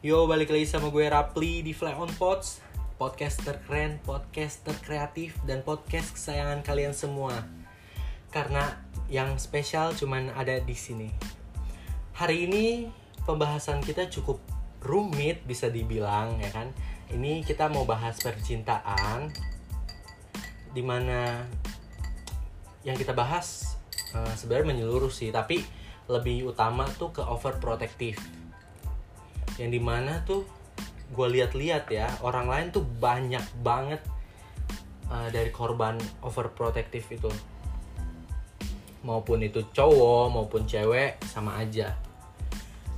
Yo, balik lagi sama gue Rapli di Fly on Pods Podcast terkeren, podcast terkreatif, dan podcast kesayangan kalian semua. Karena yang spesial cuman ada di sini. Hari ini pembahasan kita cukup rumit bisa dibilang ya kan? Ini kita mau bahas percintaan Di mana yang kita bahas eh, sebenarnya menyeluruh sih Tapi lebih utama tuh ke overprotective yang di mana tuh gue lihat-lihat ya orang lain tuh banyak banget uh, dari korban overprotective itu. Maupun itu cowok maupun cewek sama aja.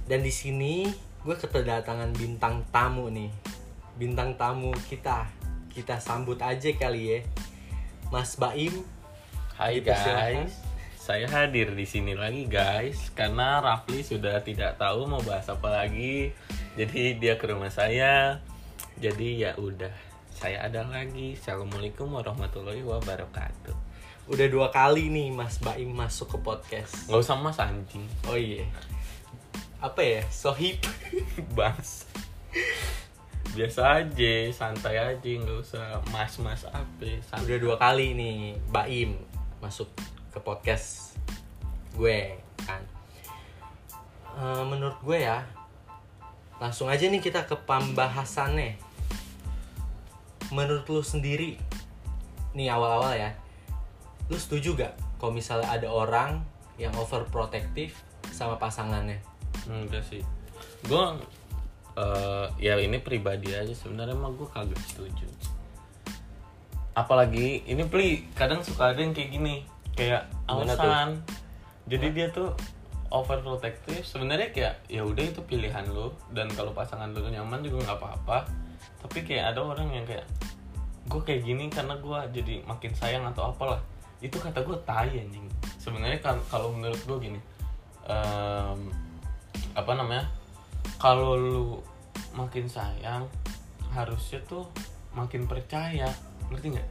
Dan di sini gue kedatangan bintang tamu nih. Bintang tamu kita. Kita sambut aja kali ya. Mas Baim Hai guys, saya hadir di sini lagi guys karena Rafli sudah tidak tahu mau bahas apa lagi. Jadi dia ke rumah saya. Jadi ya udah, saya ada lagi. Assalamualaikum warahmatullahi wabarakatuh. udah dua kali nih Mas Baim masuk ke podcast Nggak usah mas anjing, oh iya apa ya sohib bas. Biasa aja, santai aja, nggak usah mas-mas apa. santai. udah dua kali nih Baim masuk ke podcast gue kan Eh, menurut gue ya langsung aja nih kita ke pembahasannya menurut lu sendiri nih awal-awal ya lu setuju gak kalau misalnya ada orang yang overprotective sama pasangannya Enggak sih. Gue eh, ya ini pribadi aja sebenarnya mah gue kagak setuju. Apalagi ini pli kadang suka ada yang kayak gini kayak alasan. Jadi dia tuh overprotective. Sebenarnya kayak ya udah itu pilihan lo dan kalau pasangan lo nyaman juga nggak apa-apa. Tapi kayak ada orang yang kayak gue kayak gini karena gue jadi makin sayang atau apalah. Itu kata gue tai anjing. Sebenarnya kan- kalau menurut gue gini em, apa namanya kalau lu makin sayang harusnya tuh makin percaya. Ngerti nggak?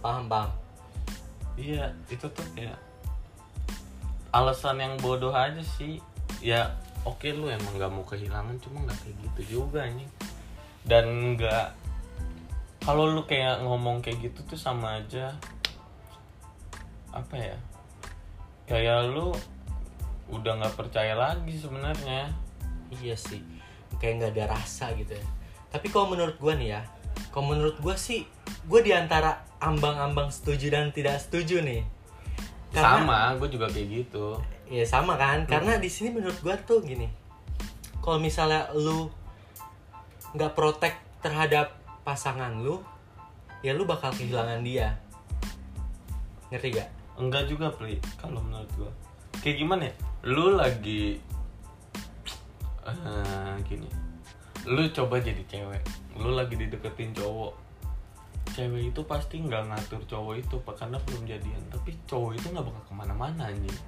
Paham bang iya itu tuh kayak alasan yang bodoh aja sih. Ya oke lu emang nggak mau kehilangan cuma nggak kayak gitu juga nih dan nggak kalau lu kayak ngomong kayak gitu tuh sama aja apa ya kayak lu udah nggak percaya lagi sebenarnya. Iya sih, kayak nggak ada rasa gitu ya. Tapi kalau menurut gue nih ya, kalau menurut gue sih, gue di antara ambang-ambang setuju dan tidak setuju nih. sama gue juga kayak gitu. Iya sama kan, karena di sini menurut gue tuh gini, kalau misalnya lu nggak protek terhadap pasangan lu, ya lu bakal kehilangan dia. Ngerti gak? enggak juga pli kalau menurut gua. Kayak gimana ya? Lu lagi eh gini. Lu coba jadi cewek. Lu lagi dideketin cowok cewek itu pasti nggak ngatur cowok itu pak. Karena belum jadian. Tapi cowok itu nggak bakal ke mana-mana anjing.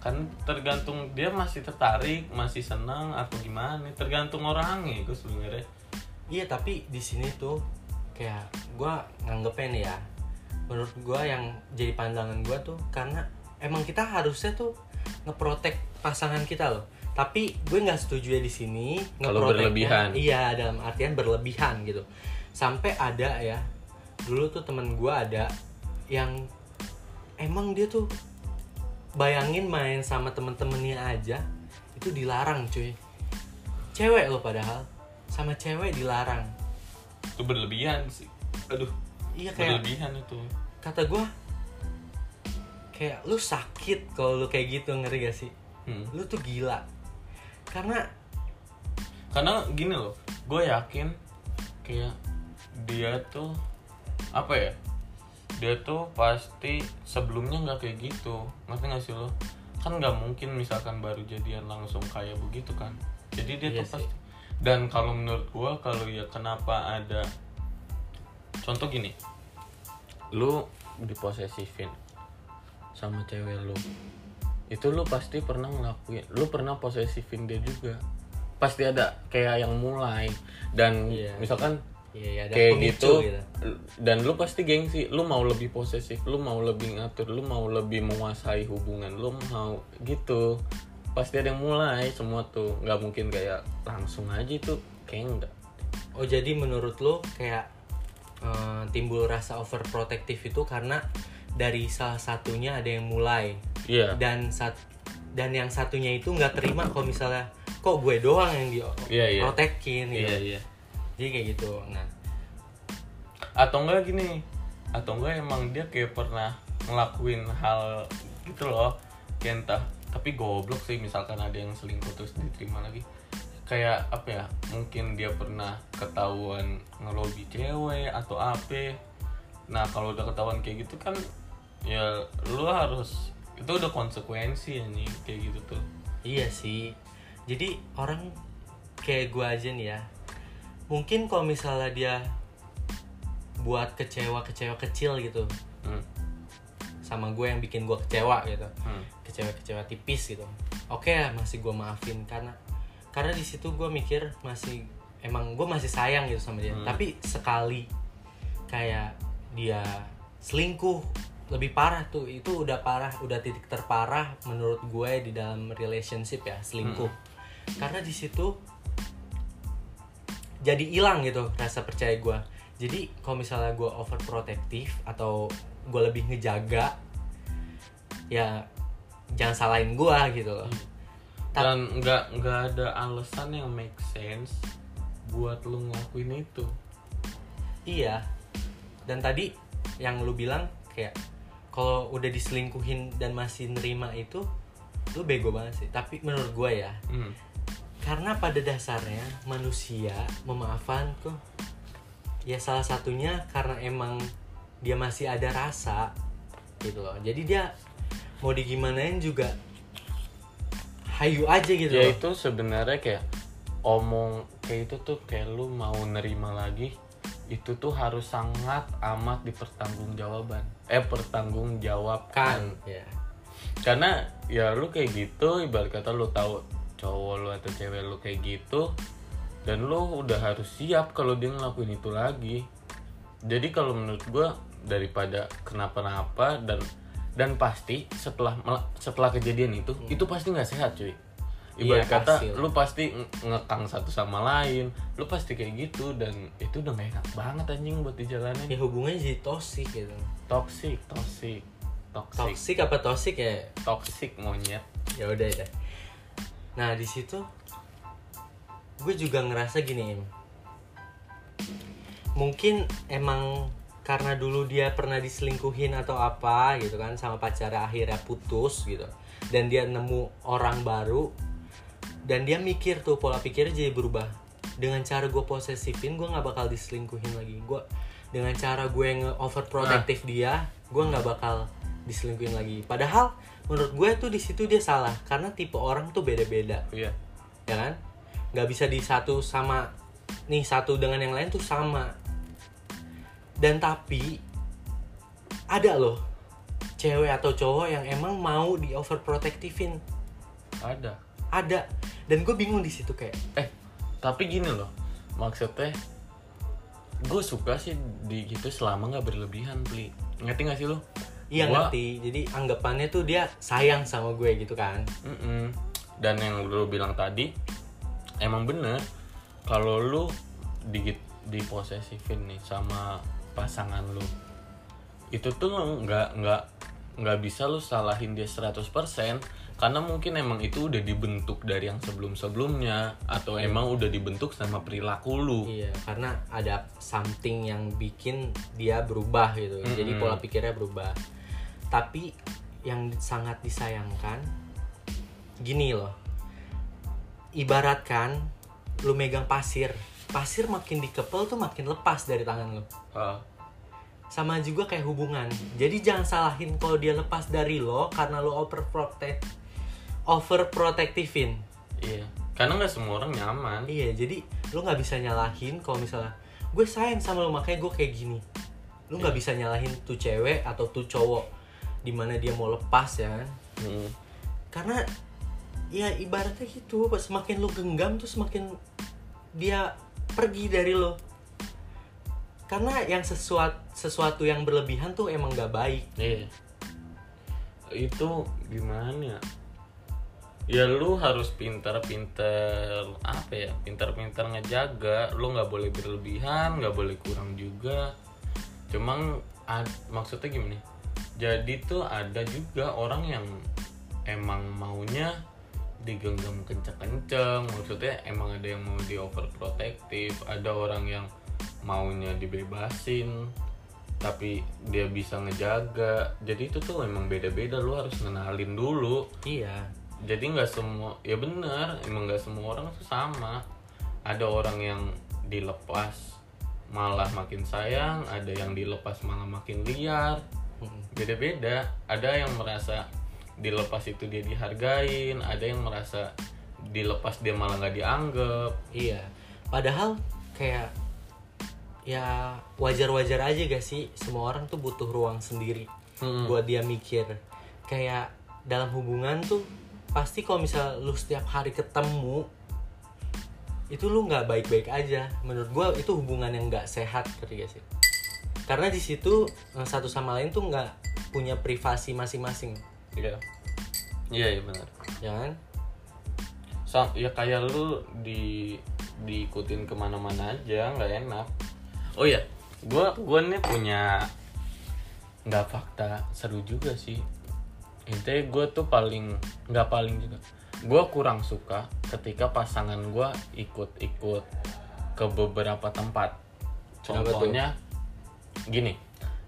Kan tergantung dia masih tertarik masih senang atau gimana. Tergantung orangnya itu sebenarnya. Iya tapi di sini tuh kayak gue nganggepnya nih ya menurut gue yang jadi pandangan gue tuh karena emang kita harusnya tuh ngeprotek pasangan kita loh. Tapi gue nggak setuju ya di sini Kalau ngeproteknya- berlebihan. iya dalam artian berlebihan gitu. Sampai ada ya dulu tuh temen gue ada yang emang dia tuh bayangin main sama temen-temennya aja itu dilarang cuy. Cewek loh padahal sama cewek dilarang. Itu berlebihan sih. Aduh iya kayak berlebihan itu. kata gue kayak lu sakit kalau lu kayak gitu ngeri gak sih? Hmm. lu tuh gila. Karena karena gini loh gue yakin kayak dia tuh apa ya? Dia tuh pasti sebelumnya nggak kayak gitu. Ngerti gak sih lo? Kan nggak mungkin misalkan baru jadian langsung kayak begitu kan. Jadi dia Iya tuh sih. pasti dan kalau menurut gue kalau ya kenapa ada contoh gini. Lu diposesifin sama cewek lu. Itu lu pasti pernah ngelakuin lu pernah posesifin dia juga. Pasti ada kayak yang mulai. Dan Iya. misalkan Iya, iya, ada kayak pemicu gitu, dan lu pasti gengsi lu mau lebih posesif lu mau lebih ngatur lu mau lebih menguasai hubungan lu mau gitu. Pasti ada yang mulai semua tuh nggak mungkin kayak langsung aja itu kayaknya enggak Oh jadi menurut lo kayak eh, timbul rasa overprotective itu karena dari salah satunya ada yang mulai. Iya. Dan sat dan yang satunya itu nggak terima kalau misalnya kok gue doang yang di Iya, iya. protekin gitu. iya iya Jadi kayak gitu. Nah, atau enggak gini atau enggak emang dia kayak pernah ngelakuin hal gitu loh kayak entah tapi goblok sih misalkan ada yang selingkuh terus diterima lagi kayak apa ya mungkin dia pernah ketahuan ngelobi cewek atau apa nah kalau udah ketahuan kayak gitu kan ya lu harus itu udah konsekuensi nih kayak gitu tuh iya sih. Jadi orang kayak gue aja nih ya. Mungkin kalau misalnya dia buat kecewa-kecewa kecil gitu hmm. sama gue yang bikin gue kecewa gitu. Hmm. kecewa-kecewa tipis gitu oke lah masih gue maafin karena karena di situ gue mikir masih emang gue masih sayang gitu sama dia Hmm. tapi sekali kayak dia selingkuh lebih parah tuh itu udah parah udah titik terparah menurut gue di dalam relationship ya selingkuh karena di situ jadi hilang gitu rasa percaya gue jadi kalau misalnya gue overprotective atau gue lebih ngejaga ya jangan salahin gue gitu loh. Ta- dan nggak nggak ada alasan yang make sense buat lu ngelakuin itu. Iya. Dan tadi yang lu bilang kayak kalau udah diselingkuhin dan masih nerima itu lu bego banget sih. Tapi menurut gue ya hmm. Karena pada dasarnya manusia memaafkan kok. Ya salah satunya karena emang dia masih ada rasa gitu loh. Jadi dia mau digimanain juga hayu aja gitu ya loh. itu sebenarnya kayak omong kayak itu tuh kayak lu mau nerima lagi itu tuh harus sangat amat dipertanggungjawaban eh pertanggungjawabkan. Kan ya karena ya lu kayak gitu ibarat kata lu tahu cowok lu atau cewek lu kayak gitu dan lu udah harus siap kalau dia ngelakuin itu lagi. Jadi kalau menurut gua daripada kenapa-napa dan dan pasti setelah setelah kejadian itu itu pasti nggak sehat cuy. Ibarat Iya, kata pasti. lah. lu pasti nge- ngekang satu sama lain lu pasti kayak gitu dan itu udah gak enak banget anjing buat dijalanin. Ya hubungannya jadi toxic gitu. Toxic toxic toxic. Toxic apa toxic ya? Toxic monyet. Ya udah ya nah di situ gue juga ngerasa gini Im. mungkin emang karena dulu dia pernah diselingkuhin atau apa gitu kan sama pacarnya akhirnya putus gitu dan dia nemu orang baru dan dia mikir tuh pola pikirnya jadi berubah. Dengan cara gue posesifin gue nggak bakal diselingkuhin lagi. Gue dengan cara gue nge overprotective dia gue nggak bakal diselingkuhin lagi. Padahal menurut gue tuh di situ dia salah karena tipe orang tuh beda-beda. Iya. Ya kan? Nggak bisa di satu sama nih satu dengan yang lain tuh sama. Dan tapi ada loh cewek atau cowok yang emang mau di overprotectivein. Ada. Ada. Dan gue bingung di situ kayak eh tapi gini loh maksudnya gue suka sih di gitu selama nggak berlebihan beli ngerti gak sih lo iya Gua- ngerti. Jadi anggapannya tuh dia sayang sama gue gitu kan. Mm-mm. dan yang lu bilang tadi emang bener kalau lu di diposesifin nih sama pasangan lu. Itu tuh nggak nggak nggak bisa lu salahin dia 100% karena mungkin emang itu udah dibentuk dari yang sebelum-sebelumnya atau emang udah dibentuk sama perilaku lu. Iya karena ada something yang bikin dia berubah gitu. Jadi Mm-mm. pola pikirnya berubah. Tapi yang sangat disayangkan gini loh. Ibaratkan lu megang pasir. Pasir makin dikepel tuh makin lepas dari tangan lu. Ah, sama juga kayak hubungan. Jadi jangan salahin kalau dia lepas dari lo karena lo overprotect overprotectivein iya karena nggak semua orang nyaman. Iya jadi lo nggak bisa nyalahin kalau misalnya gue sayang sama lo makanya gue kayak gini. Lo nggak bisa nyalahin tuh cewek atau tuh cowok di mana dia mau lepas ya kan? Mm. karena ya ibaratnya gitu pas semakin lu genggam tuh semakin dia pergi dari lo karena yang sesuatu sesuatu yang berlebihan tuh emang gak baik. Iya. Itu gimana ya? Ya lu harus pintar-pintar apa ya pintar-pintar ngejaga. Lu nggak boleh berlebihan nggak boleh kurang juga. Cuman ad- maksudnya gimana? Jadi tuh ada juga orang yang emang maunya digenggam kenceng-kenceng. Maksudnya emang ada yang mau di overprotective ada orang yang maunya dibebasin tapi dia bisa ngejaga. Jadi itu tuh emang beda-beda lu harus ngenalin dulu. Iya jadi nggak semua ya benar emang nggak semua orang tuh sama ada orang yang dilepas malah makin sayang ada yang dilepas malah makin liar Mm. beda-beda ada yang merasa dilepas itu dia dihargain ada yang merasa dilepas dia malah nggak dianggap Iya. Padahal kayak ya wajar-wajar aja gak sih semua orang tuh butuh ruang sendiri Hmm. buat dia mikir. Kayak dalam hubungan tuh pasti kalau misal lu setiap hari ketemu itu lu nggak baik-baik aja. Menurut gua itu hubungan yang nggak sehat ngerti gak sih? Karena di situ eh, satu sama lain tuh nggak punya privasi masing-masing, iya iya iya benar ya kan? Sa- ya kayak lu di diikutin ke mana-mana aja nggak enak oh ya gua gua nih punya nggak fakta seru juga sih intinya gue tuh paling nggak paling juga gue kurang suka ketika pasangan gue ikut-ikut ke beberapa tempat contohnya gini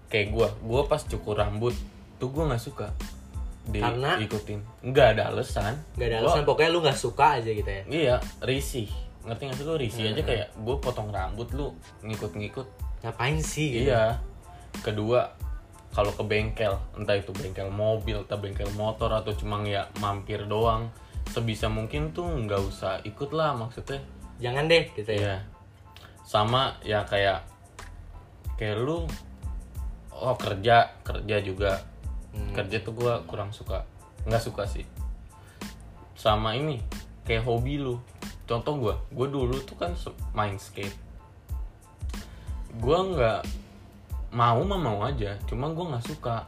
kayak gue gue pas cukur rambut tuh gue nggak suka Karena? diikutin nggak ada alasan Gak ada Gua- alasan pokoknya lu nggak suka aja gitu ya. Iya, risih. Ngerti gak sih lu risih Hmm. aja kayak gue potong rambut lu ngikut-ngikut. Ngapain sih? gitu? Iya. Kedua, kalau ke bengkel, entah itu bengkel mobil, atau bengkel motor atau cuma ya mampir doang, sebisa mungkin tuh nggak usah ikut lah maksudnya. Jangan deh gitu ya. Iya. Sama ya kayak kayak lu oh kerja, kerja juga. Hmm. Kerja tuh gua kurang suka. nggak suka sih. Sama ini kayak hobi lu. Contoh gua, gua dulu tuh kan main skate. Gua nggak mau mah mau aja, cuma gua nggak suka.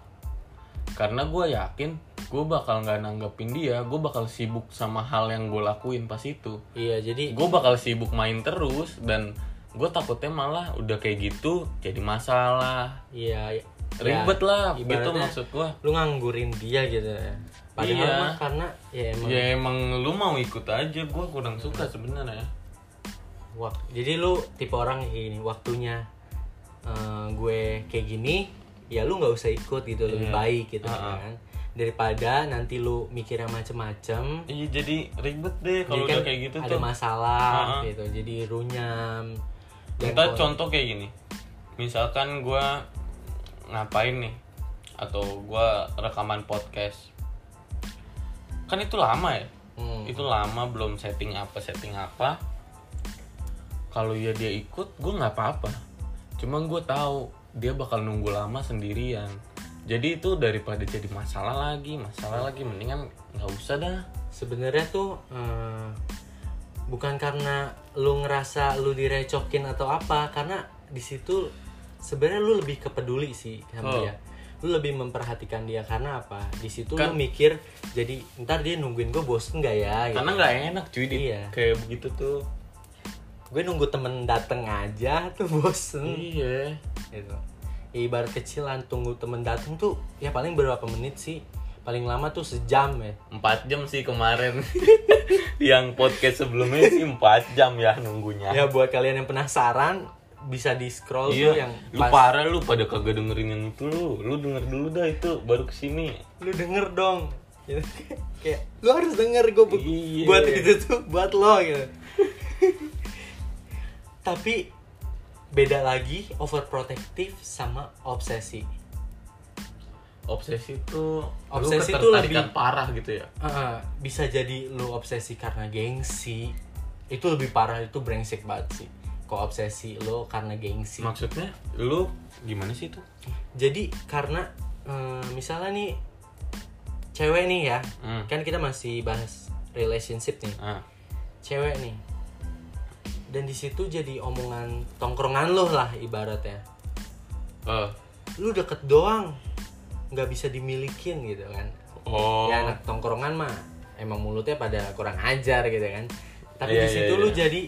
Karena gua yakin gue bakal nggak nanggepin dia, gue bakal sibuk sama hal yang gue lakuin pas itu Iya, jadi gue bakal sibuk main terus dan gue takutnya malah udah kayak gitu jadi masalah iya ya, ribet lah gitu maksud gue lu nganggurin dia gitu ya. Padahal Iya. mah karena ya emang ya emang lu mau ikut aja gue kurang suka sebenarnya wak- jadi lu tipe orang gini, waktunya eh, gue kayak gini, ya lu nggak usah ikut gitu, lebih Iya. baik gitu Ah, ah. kan. Daripada nanti lu mikir yang macem-macem, iya jadi ribet deh kalau jadi udah kan kayak gitu ada tuh masalah Ah, ah. gitu, jadi runyam. Kalau- contoh kayak gini misalkan gue ngapain nih atau gue rekaman podcast kan itu lama ya Hmm. itu lama belum setting apa setting apa kalau ya dia ikut gue nggak apa-apa cuma gue tahu dia bakal nunggu lama sendirian jadi itu daripada jadi masalah lagi masalah lagi mendingan nggak usah dah sebenarnya tuh eh, bukan karena lu ngerasa lu direcokin atau apa karena di situ sebenarnya lu lebih kepeduli sih sama Oh. dia lu lebih memperhatikan dia karena apa di situ Kan- lu mikir jadi ntar dia nungguin gue bosen nggak ya gitu. karena nggak enak cuy di Iya. kayak begitu tuh gue nunggu temen dateng aja tuh bosen. Iya. Gitu. Ya, ibarat kecilan tunggu temen dateng tuh ya paling berapa menit sih? Paling lama tuh sejam ya. Empat jam sih kemarin. Yang podcast sebelumnya sih empat jam ya nunggunya. Ya buat kalian yang penasaran bisa di scroll iya. tuh yang lu pas- parah lu pada kagak dengerin yang itu lu. Lu denger dulu dah itu baru ke sini. Lu denger dong. Gitu. kayak lu harus denger gue bu- Iya. buat itu tuh buat lo gitu tapi beda lagi overprotective sama obsesi. Obsesi tuh Obsesi ketertarikan lebih- parah gitu ya? Ah, bisa jadi lu obsesi karena gengsi. Itu lebih parah itu brengsek banget sih. Kok obsesi lo karena gengsi? Maksudnya lu gimana sih tuh jadi karena eh, misalnya nih cewek nih ya. Hmm. kan kita masih bahas relationship nih. Ah. cewek nih dan di situ jadi omongan tongkrongan lo lah ibaratnya Eh. lu deket doang nggak bisa dimilikin gitu kan oh ya anak tongkrongan mah emang mulutnya pada kurang ajar gitu kan tapi Iya, di situ iya, lu iya. jadi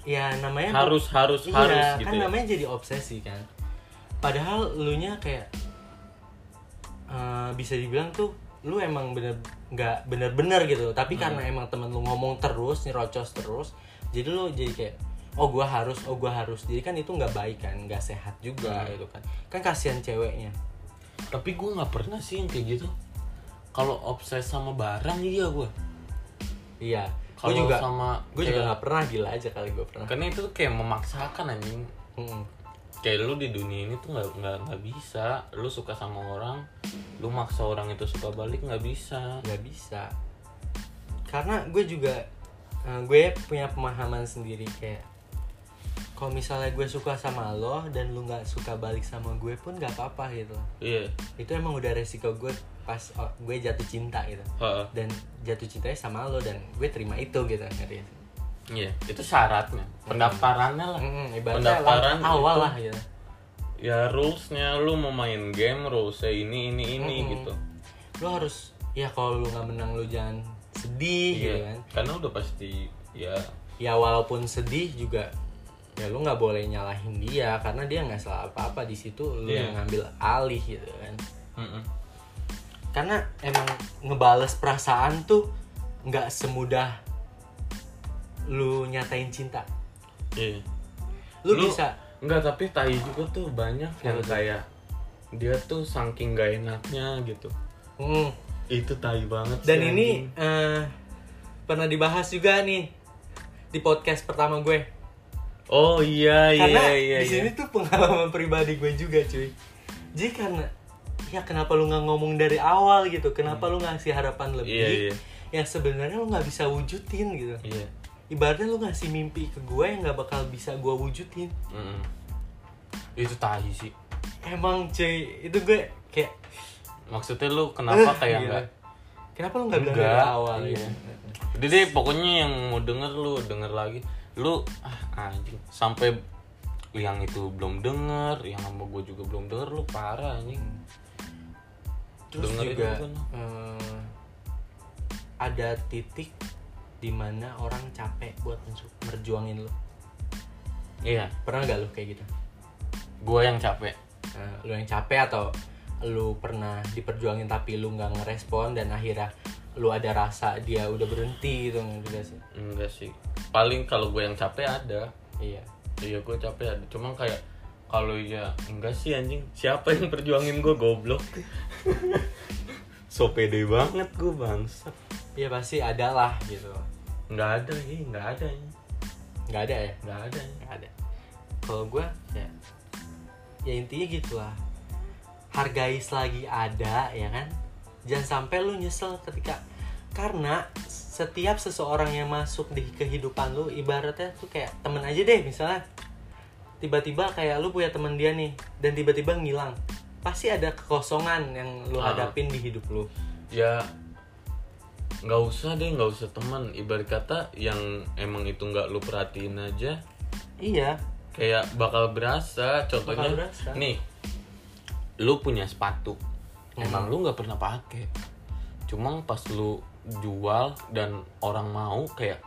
ya namanya harus harus iya, harus gitu kan ya. namanya jadi obsesi kan padahal lu nya kayak eh, bisa dibilang tuh lu emang bener nggak bener-bener gitu tapi Hmm. karena emang temen lu ngomong terus nyerocos terus jadi lu jadi kayak oh gua harus oh gua harus. Jadi kan itu nggak baik kan nggak sehat juga Hmm. gitu kan. Kan kasihan ceweknya. Tapi gue nggak pernah sih yang kayak gitu. Kalau obses sama barang iya gue iya. Gue kalau juga sama gue juga nggak pernah gila aja kali gue pernah. Karena itu kayak memaksakan anjing. Mm-mm. kayak lu di dunia ini tuh nggak nggak nggak bisa. Lu suka sama orang lu maksa orang itu suka balik nggak bisa. Nggak bisa. Karena gue juga eh, gue punya pemahaman sendiri kayak kalau misalnya gue suka sama lo dan lu nggak suka balik sama gue pun nggak apa-apa gitu. Iya. Itu emang udah resiko gue pas oh, gue jatuh cinta gitu. Heeh. dan jatuh cintanya sama lo dan gue terima itu gitu ngerti iya itu syaratnya. Pendaftarannya lah. Ibaratnya pendaftaran langkah awal itu- lah gitu. Ya rulesnya lu mau main game rulesnya ini ini ini Mm-mm. gitu. Lo harus ya kalau lu nggak menang lu jangan sedih gitu iya kan karena udah pasti ya ya walaupun sedih juga ya lu nggak boleh nyalahin dia karena dia nggak salah apa apa di situ lu Iya. yang ngambil alih gitu kan mm-mm. karena emang ngebales perasaan tuh nggak semudah lu nyatain cinta iya lu, Lu- bisa Enggak, tapi tai juga tuh banyak yang kayak dia tuh saking gak enaknya gitu. Hmm. Itu tai banget dan sih, ini eh, pernah dibahas juga nih di podcast pertama gue Oh iya iya karena iya. di iya. sini tuh pengalaman pribadi gue juga cuy jadi karena ya kenapa lu nggak ngomong dari awal gitu kenapa lu ngasih harapan lebih Iya, iya. yang sebenarnya lu nggak bisa wujudin gitu Iya. ibaratnya lu ngasih mimpi ke gue yang nggak bakal bisa gue wujudin Mm-mm. Itu tai sih. emang cuy itu gue kayak Maksudnya lu kenapa "Eh, kayak enggak? kenapa lu nggak bilang Enggak, dari awal iya. gitu Udah deh pokoknya yang mau denger lu denger lagi. Lu ah anjing sampai yang itu belum denger, yang sama gue juga belum denger lu parah anjing. terus Dengerin juga eh, ada titik di mana orang capek buat merjuangin lu Iya, pernah gak lu kayak gitu gue yang capek. Nah, lu yang capek atau lu pernah diperjuangin tapi lu nggak ngerespon dan akhirnya lu ada rasa dia udah berhenti gitu enggak sih Enggak sih. Paling kalau gue yang capek ada. iya Iya gue capek ada. Cuma kayak kalau ya enggak sih anjing. Siapa yang perjuangin gue goblok? so pede banget gue bangsat. iya pasti ada lah gitu Enggak ada, iya enggak ada. ini. nggak ada ya Enggak ada. ini. nggak ada kalau gue ya ya intinya gitulah hargai selagi ada ya kan jangan sampai lu nyesel ketika karena setiap seseorang yang masuk di kehidupan lu ibaratnya tuh kayak temen aja deh misalnya tiba-tiba kayak lu punya temen dia nih dan tiba-tiba ngilang pasti ada kekosongan yang lu Ah. hadapin di hidup lu Ya nggak usah deh, nggak usah teman. Ibarat kata yang emang itu nggak lu perhatiin aja, iya kayak bakal berasa. Contohnya, Bakal berasa. nih, lu punya sepatu, Hmm. emang lu nggak pernah pakai. Cuma pas lu jual dan orang mau kayak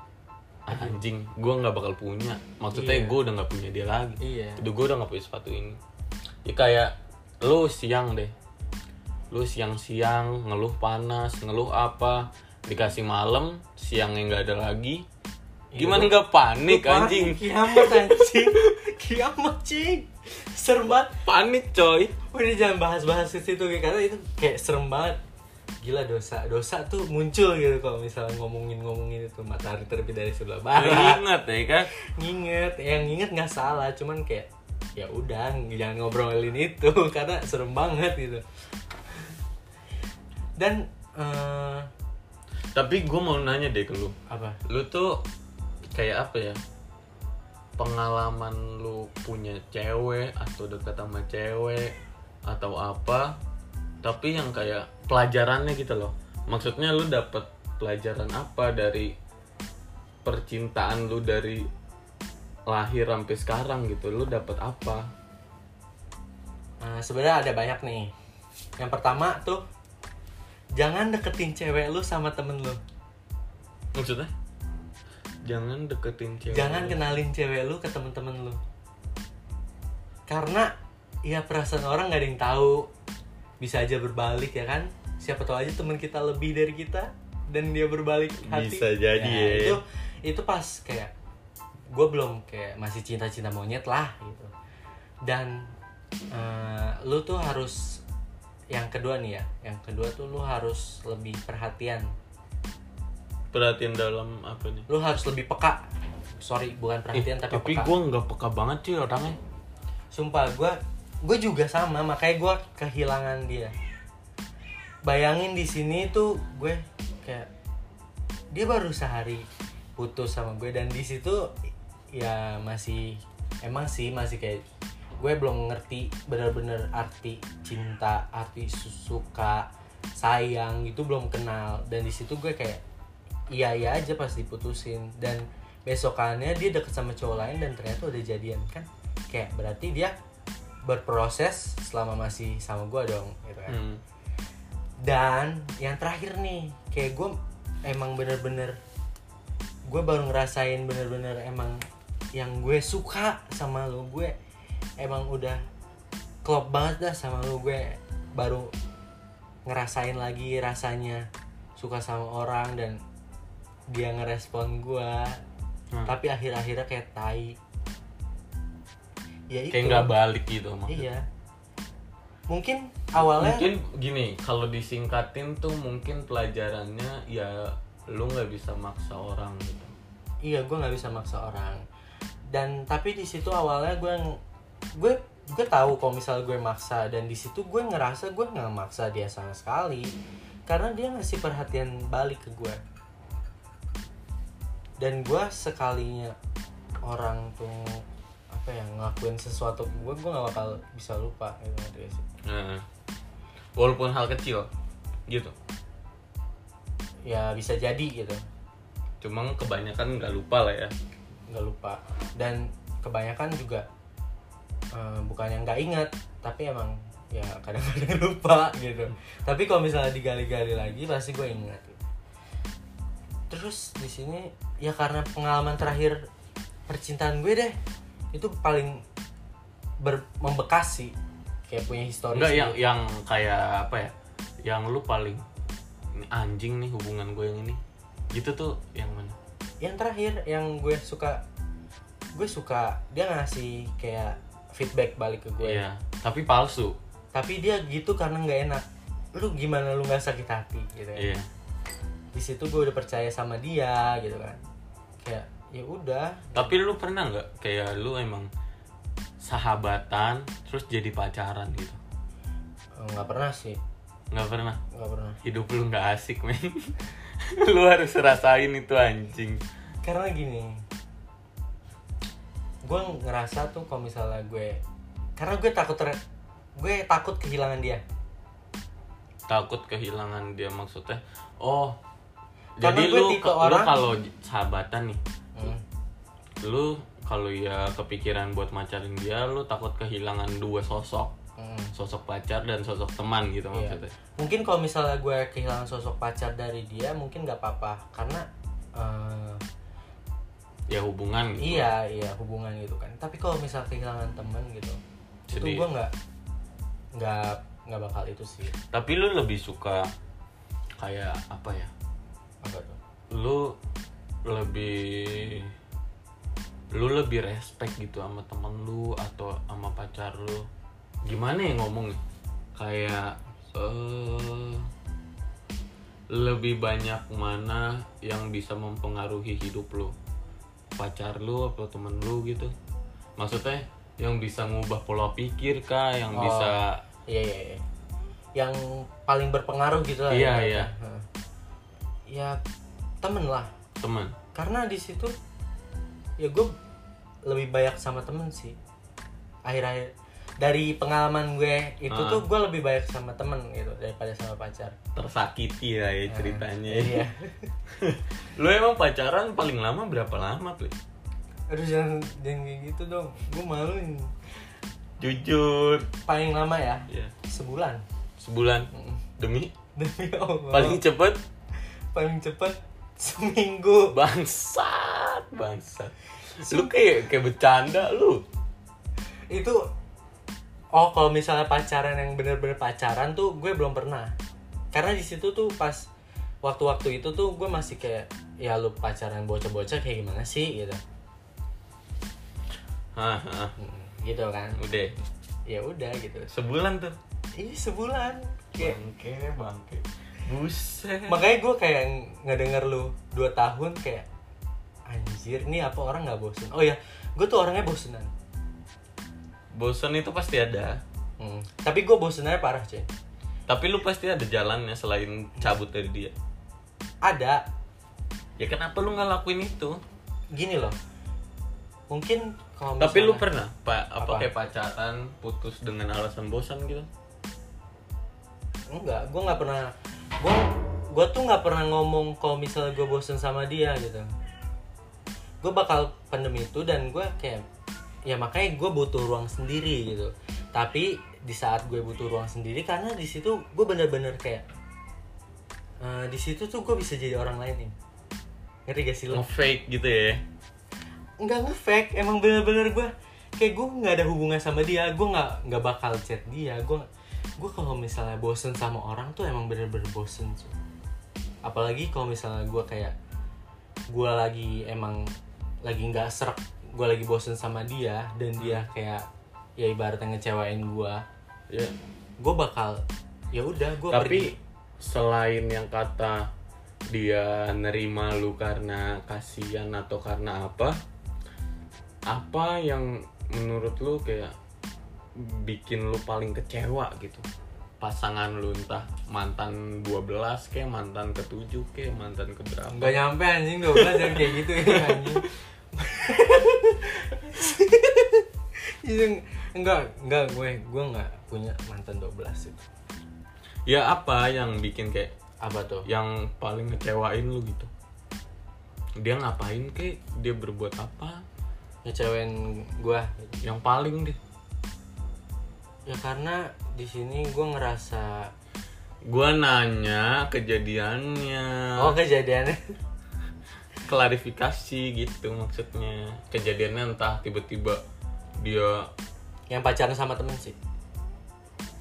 "Ah, anjing, gua nggak bakal punya. Maksudnya Iya. gue udah nggak punya dia lagi. Iya. Udah gue udah nggak punya sepatu ini. Ya kayak lu siang deh, lu siang-siang ngeluh panas, ngeluh apa, dikasih malam, siangnya nggak ada lagi. Gimana nggak panik anjing? kiamat anjing kiamat cing serem banget Panik coy. Udah jangan bahas-bahas ke situ karena itu kayak serem banget. Gila dosa, dosa tuh muncul gitu kalau misalnya ngomongin-ngomongin itu matahari terbit dari sebelah barat. Ingat ya kan? Nginget, yang nginget nggak salah, cuman kayak ya udah jangan ngobrolin itu karena serem banget gitu. Dan eh, Tapi gue mau nanya deh ke lu. apa? Lu tuh kayak apa ya? Pengalaman lu punya cewek atau dekat sama cewek atau apa? Tapi yang kayak pelajarannya gitu loh. Maksudnya lu dapet pelajaran apa dari percintaan lu dari lahir sampai sekarang gitu? Lu dapet apa? Nah, sebenarnya ada banyak nih. Yang pertama tuh jangan deketin cewek lu sama temen lu. maksudnya jangan deketin cewek jangan lu. kenalin cewek lu ke temen-temen lu. Karena ya perasaan orang gak ada yang tahu. Bisa aja berbalik ya kan? Siapa tahu aja teman kita lebih dari kita dan dia berbalik hati. Bisa jadi ya. itu itu pas kayak gue belum kayak masih cinta-cinta monyet lah gitu. Dan eh, lu tuh harus yang kedua nih ya yang kedua tuh lu harus lebih perhatian perhatian dalam apa nih? Lu harus lebih peka. Sorry bukan perhatian Eh, tapi, tapi peka. gue nggak peka banget sih orangnya. Sumpah gue gue juga sama makanya gue kehilangan dia. Bayangin di sini tuh gue kayak dia baru sehari putus sama gue dan di situ ya masih emang sih masih kayak gue belum ngerti bener-bener arti cinta arti su- suka sayang itu belum kenal. Dan di situ gue kayak iya iya aja pas diputusin. Dan besokannya dia deket sama cowok lain dan ternyata udah jadian kan? Kayak berarti dia berproses selama masih sama gue dong gitu kan? Hmm. dan yang terakhir nih kayak gue emang bener-bener gue baru ngerasain bener-bener emang yang gue suka sama lo gue emang udah klop banget dah sama lo gue baru ngerasain lagi rasanya suka sama orang dan dia ngerespon gue Hmm. tapi akhir-akhirnya kayak tai. Ya itu. kayak nggak balik gitu maksudnya. Iya. Mungkin awalnya mungkin gini kalau disingkatin tuh mungkin pelajarannya ya lu nggak bisa maksa orang gitu. Iya gue nggak bisa maksa orang. Dan tapi di situ awalnya gue gue gue tahu kalau misal gue maksa dan di situ gue ngerasa gue nggak maksa dia sama sekali. Karena dia ngasih perhatian balik ke gue dan gue sekalinya orang tuh apa ya ngelakuin sesuatu gue gue nggak bakal bisa lupa gitu gak sih? Nah, walaupun hal kecil gitu. Ya bisa jadi gitu. Cuma kebanyakan nggak lupa lah ya. Nggak lupa. Dan kebanyakan juga eh, bukan yang nggak ingat tapi emang ya kadang-kadang lupa gitu. Tapi kalau misalnya digali-gali lagi pasti gue ingat gitu. terus di sini ya karena pengalaman terakhir percintaan gue deh itu paling ber membekas sih kayak punya historis Enggak yang yang kayak apa ya yang lu paling anjing nih hubungan gue yang ini. Gitu tuh yang mana? Yang terakhir yang gue suka gue suka dia ngasih kayak feedback balik ke gue. Iya tapi palsu. Tapi dia gitu karena nggak enak. Lu gimana lu nggak sakit hati gitu kan iya di situ gue udah percaya sama dia gitu kan. Kayak ya udah. Tapi lu pernah nggak kayak lu emang sahabatan terus jadi pacaran gitu? Eh, nggak pernah sih. Nggak pernah? Nggak pernah. Hidup lu nggak asik men. Lu harus rasain itu anjing. Karena gini gue ngerasa tuh kalau misalnya gue karena gue takut ter- gue takut kehilangan dia. Takut kehilangan dia maksudnya oh Karena jadi lu tipe lu orang- kalau sahabatan nih Hmm. lu kalau ya kepikiran buat macarin dia lu takut kehilangan dua sosok Hmm. sosok pacar dan sosok teman gitu Iya. maksudnya mungkin kalau misalnya gue kehilangan sosok pacar dari dia mungkin nggak apa-apa karena eh, ya hubungan gitu iya iya hubungan gitu kan tapi kalau misal kehilangan teman gitu itu Sedih. gue nggak nggak nggak bakal itu sih tapi lu lebih suka kayak apa ya lu lebih lu lebih respect gitu sama temen lu atau sama pacar lu gimana ya ngomongnya kayak eh lebih banyak mana yang bisa mempengaruhi hidup lu pacar lu atau temen lu gitu maksudnya yang bisa ngubah pola pikir kah yang Oh. bisa iya iya iya yang paling berpengaruh gitu lah Iya, ya, iya. Heeh. ya temen lah. Teman karena di situ ya gue lebih banyak sama temen sih. Akhir-akhir dari pengalaman gue itu Ah. tuh gue lebih banyak sama temen gitu daripada sama pacar. Tersakiti lah ya ceritanya. iya. Lu emang pacaran paling lama berapa lama tuh aduh jangan jangan kayak gitu dong. Gue malu jujur. Paling lama ya? Ya sebulan. Sebulan? Demi? Demi allah. Paling cepet? Paling cepet seminggu. Bangsat bangsat. Lu kayak kayak bercanda lu. Itu oh kalau misalnya pacaran yang bener-bener pacaran tuh gue belum pernah. Karena di situ tuh pas waktu-waktu itu tuh gue masih kayak ya lu pacaran bocah-bocah kayak gimana sih gitu. Hah, hah. Hmm, gitu kan. Udah. Ya udah gitu. Sebulan tuh? Ini sebulan. Kayak bangke bangke buset. Makanya gue kayak ngedenger lu dua tahun kayak anjir ini apa orang nggak bosen? Oh ya gue tuh orangnya bosenan. Bosan itu pasti ada. Hmm. tapi gue bosennya parah cuy. Tapi lu pasti ada jalannya selain cabut dari dia. Ada. Ya kenapa lu nggak lakuin itu? Gini loh. Mungkin kalau tapi lu pernah pak apa, Apa? kayak pacaran putus dengan alasan bosan gitu enggak gue nggak pernah gue gue tuh nggak pernah ngomong kalau misalnya gue bosen sama dia gitu. Gue bakal pendem itu dan gue kayak ya makanya gue butuh ruang sendiri gitu. Tapi di saat gue butuh ruang sendiri karena di situ gue bener-bener kayak eh, di situ tuh gue bisa jadi orang lain nih ngerti gak sih lo? Nge-fake gitu ya? Nggak ngefake emang bener-bener gue kayak gue nggak ada hubungan sama dia gue nggak nggak bakal chat dia gue gue kalau misalnya bosen sama orang tuh emang bener-bener bosen cuy. apalagi kalau misalnya gue kayak gue lagi emang lagi nggak serak gue lagi bosen sama dia dan dia kayak ya ibaratnya ngecewain gue ya gue bakal ya udah gue tapi selain yang kata dia nerima lu karena kasihan atau karena apa apa yang menurut lu kayak bikin lu paling kecewa gitu. Pasangan lu entah mantan 12 kayak mantan ke-7 kayak mantan ke berapa nggak nyampe anjing 12 dan kayak gitu ya anjing. Enggak enggak gue gue nggak punya mantan 12 itu ya apa yang bikin kayak apa tuh? yang paling ngecewain lu gitu? Dia ngapain kek? Dia berbuat apa? Ngecewain gue yang paling deh ya karena di sini gue ngerasa gua nanya kejadiannya. Oh kejadiannya. Klarifikasi gitu maksudnya. Kejadiannya entah tiba-tiba dia yang pacaran sama temen sih.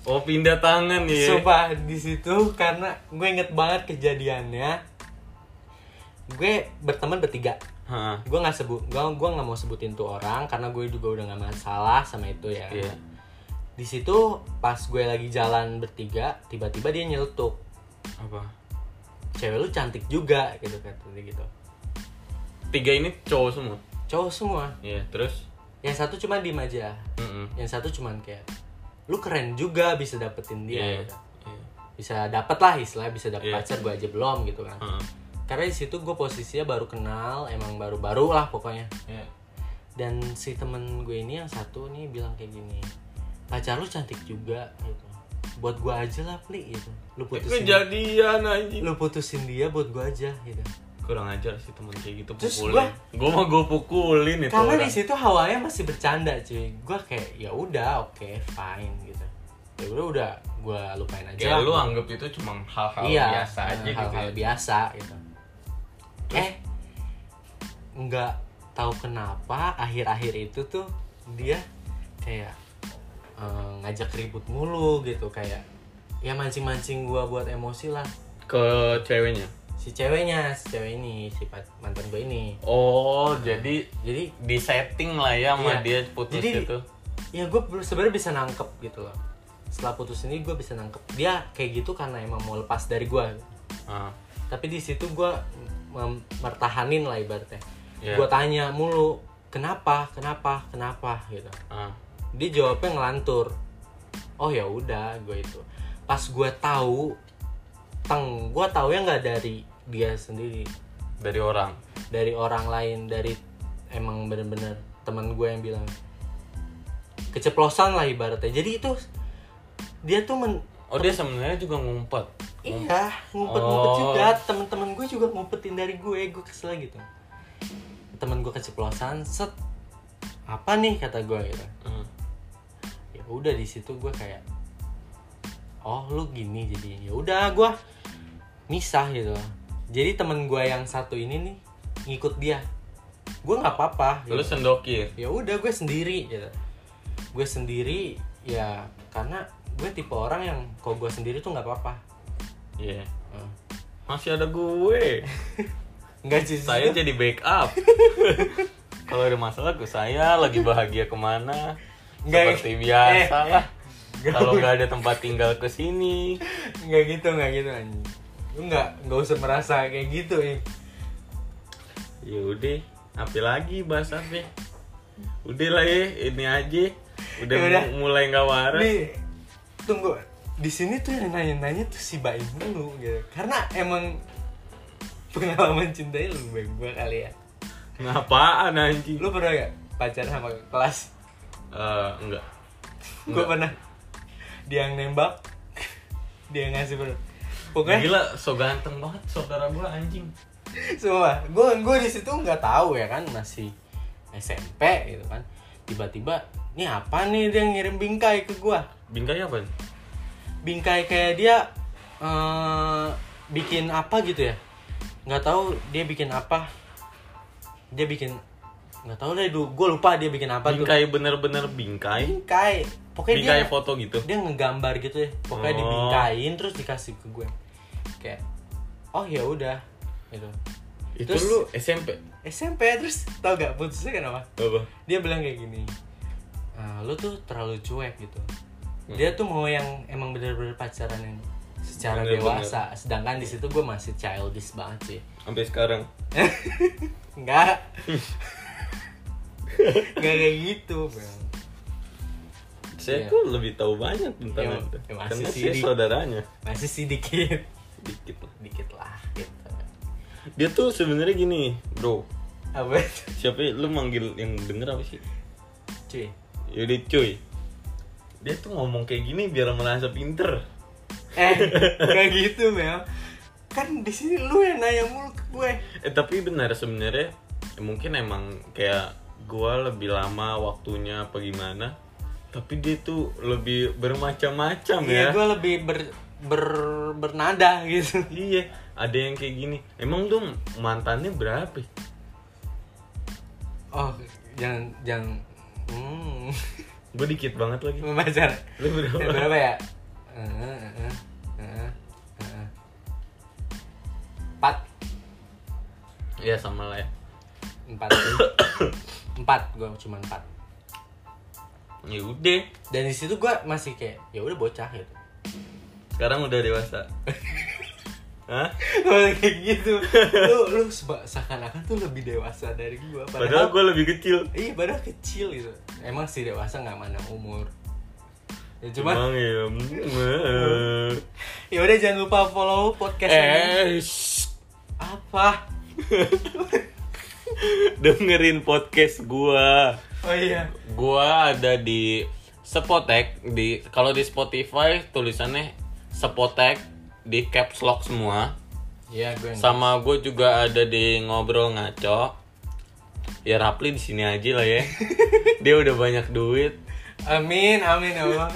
Oh pindah tangan ya? Sumpah di situ karena gue inget banget kejadiannya. Gue berteman bertiga. Hah, gue nggak sebut gue gue nggak mau sebutin tuh orang karena gue juga udah nggak masalah sama itu ya. Iya di situ pas gue lagi jalan bertiga tiba-tiba dia nyeletuk apa cewek lu cantik juga gitu kata dia gitu tiga ini cowok semua cowok semua iya terus yang satu cuma diem aja Mm-mm. yang satu cuman kayak lu keren juga bisa dapetin dia Iya, gitu. iya. bisa dapet lah istilah bisa dapet Iya. pacar gue aja belum gitu kan Heeh. karena di situ gue posisinya baru kenal emang baru-baru lah pokoknya Iya. dan si temen gue ini yang satu nih bilang kayak gini pacar lu cantik juga gitu. Buat gue aja lah pli gitu. Lu putusin kejadian aja lu putusin dia buat gue aja gitu. Kurang ajar sih temen kayak gitu Terus pukulin. gua- gua mah gua pukulin itu karena orang. di situ hawanya masih bercanda cuy. Gue kayak ya udah oke fine gitu. Ya udah udah gue lupain aja kayak lu anggap itu cuma hal-hal iya biasa aja gitu hal-hal ya. biasa gitu. Eh nggak tahu kenapa akhir-akhir itu tuh dia kayak eh, ngajak ribut mulu gitu kayak ya mancing-mancing gua buat emosi lah. Ke ceweknya? Si ceweknya si cewek ini si mantan gue ini. Oh jadi jadi di setting lah ya Iya. sama dia putus Jadi- itu ya gue sebenarnya bisa nangkep gitu loh. Setelah putus ini gue bisa nangkep. Dia kayak gitu karena emang mau lepas dari gue ah. Tapi di situ gue mertahanin lah ibaratnya. Iya. gue tanya mulu kenapa? Kenapa? Kenapa? gitu. Ah dia jawabnya ngelantur. Oh ya udah gue itu. Pas gue tahu teng gue tahu ya nggak dari dia sendiri. Dari orang? Dari orang lain dari emang bener-bener teman gue yang bilang. Keceplosan lah ibaratnya. Jadi itu dia tuh men oh dia sebenarnya juga ngumpet? Iya ngumpet-ngumpet Oh. juga. Teman-teman gue juga ngumpetin dari gue gue kesel gitu. Teman gue keceplosan set. Apa nih kata gue gitu. Hmm. Udah di situ gue kayak oh lu gini jadi. Ya udah gue misah gitu. Jadi temen gue yang satu ini nih ngikut dia. Gue nggak apa-apa lu gitu. sendokir? Ya udah gue sendiri gitu. Gue sendiri ya karena gue tipe orang yang kalau gue sendiri tuh nggak apa-apa. Iya. Hmm. masih ada gue. Nggak sih saya jadi backup. Kalau ada masalah ke saya lagi bahagia ke mana Nggak- seperti biasa eh. lah. kalau nggak ada tempat tinggal ke sini. Nggak gitu nggak gitu anjing. Lu nggak nggak usah merasa kayak gitu ya ya udah apa lagi bahas apa udah lah ya ini aja. Udah, Ya udah. mu- mulai nggak waras. Nih tunggu. Di sini tuh yang nanya-nanya tuh si Baim dulu gitu. Karena emang pengalaman cintai lu bang gue kali ya. Ngapaan anjing? Lu pernah gak pacaran sama kelas Eh, enggak. Gue Enggak. pernah. Dia yang nembak. Dia yang ngasih ber pokoknya gila so ganteng banget saudara gua anjing. Semua. Gue gue di situ nggak tahu ya kan masih SMP gitu kan. Tiba-tiba ini apa nih dia ngirim bingkai ke gue bingkai apa bingkai kayak dia eh, bikin apa gitu ya? Nggak tahu dia bikin apa. Dia bikin nggak tahu deh gue lupa dia bikin apa tuh bingkai bener-bener bingkai. Bingkai. Pokoknya bingkai dia foto gitu. dia ngegambar gitu ya. Pokoknya Oh. dibingkain terus dikasih ke gue. Kayak oh ya udah. Gitu. Itu Terus- lu SMP SMP terus tau gak putusnya kenapa? Apa? Dia bilang kayak gini "Ah, lu tuh terlalu cuek gitu. Hmm. dia tuh mau yang emang bener-bener pacaran yang secara Bener-bener. dewasa. Sedangkan di situ gue masih childish banget sih. Sampai sekarang? Enggak enggak kayak gitu bang saya Iya. tuh lebih tahu banyak tentang Ya, itu. ya masih karena saya saudaranya. masih sih dikit. Dikit lah. Dikit lah gitu. Dia tuh sebenarnya gini bro. Apa siapa ya? lu manggil yang denger apa sih? Cuy. Yaudah cuy. Dia tuh ngomong kayak gini biar merasa pinter. Eh kayak gitu Mel. Kan di sini lu yang nanya mulu ke gue. Eh tapi benar sebenarnya ya mungkin emang kayak gua lebih lama waktunya apa gimana tapi dia tuh lebih bermacam-macam Iya, ya gue lebih ber, ber bernada gitu. iya ada yang kayak gini emang tuh mantannya berapa ya? Oh, jangan jangan hmm. gue dikit banget lagi Pacar. lu berapa Berapa ya? Eh, eh, eh, eh, eh. Empat, ya sama lah ya empat, empat. Gue cuma empat. ya udah Dan di situ gue masih kayak, ya udah bocah gitu. sekarang udah dewasa Hah? Kayak gitu, lu lu seakan-akan tuh lebih dewasa dari gue. Padahal gue lebih kecil. Iya, padahal kecil gitu. Emang sih dewasa nggak mana umur. Ya cuma Emang ya. ya udah jangan lupa follow podcast ini. Eh, shh. Apa? dengerin podcast gua. Oh iya. Gua ada di Spotek di kalau di Spotify tulisannya Spotek di caps lock semua. Iya, gue Sama gue juga ada di ngobrol ngaco. Ya Rapli di sini aja lah ya. Dia udah banyak duit. Amin, amin ya Allah.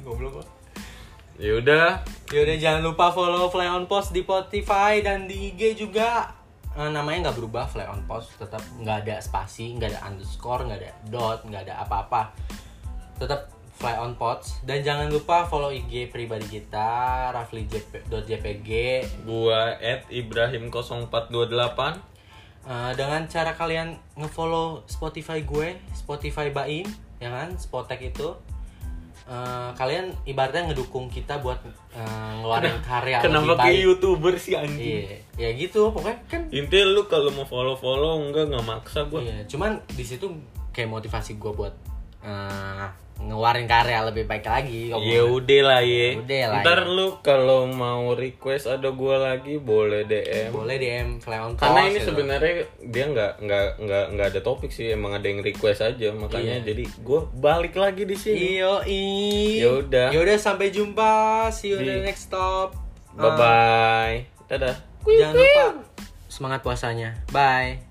Goblok. Ya udah, Ya udah jangan lupa follow Fly on Post di Spotify dan di IG juga. Eh, namanya nggak berubah Fly on Post, tetap nggak ada spasi, nggak ada underscore, nggak ada dot, nggak ada apa-apa. Tetap Fly on Post. Dan jangan lupa follow IG pribadi kita rafli.jpg gua at Ibrahim 0428 Eh, dengan cara kalian ngefollow Spotify gue, Spotify Baim, ya kan, Spotek itu, eh, kalian ibaratnya ngedukung kita buat eh, ngeluarin karya Kenapa lebih kayak youtuber sih anjing? Iya, ya gitu, pokoknya kan. Intinya lu kalau mau follow-follow enggak nggak maksa gua. Iya, cuman di situ kayak motivasi gue buat eh, ngeluarin karya lebih baik lagi. Ya udah lah ya. Udah lah Ntar ya. lu kalau mau request ada gua lagi boleh DM. boleh DM Fly on Post. Karena ini gitu. sebenarnya dia nggak nggak nggak nggak ada topik sih, emang ada yang request aja makanya Iya. jadi gua balik lagi di sini. Iyo, i. Yaudah. Yaudah sampai jumpa. See you Di- the next stop. Bye bye. Dadah. Jangan lupa semangat puasanya. Bye.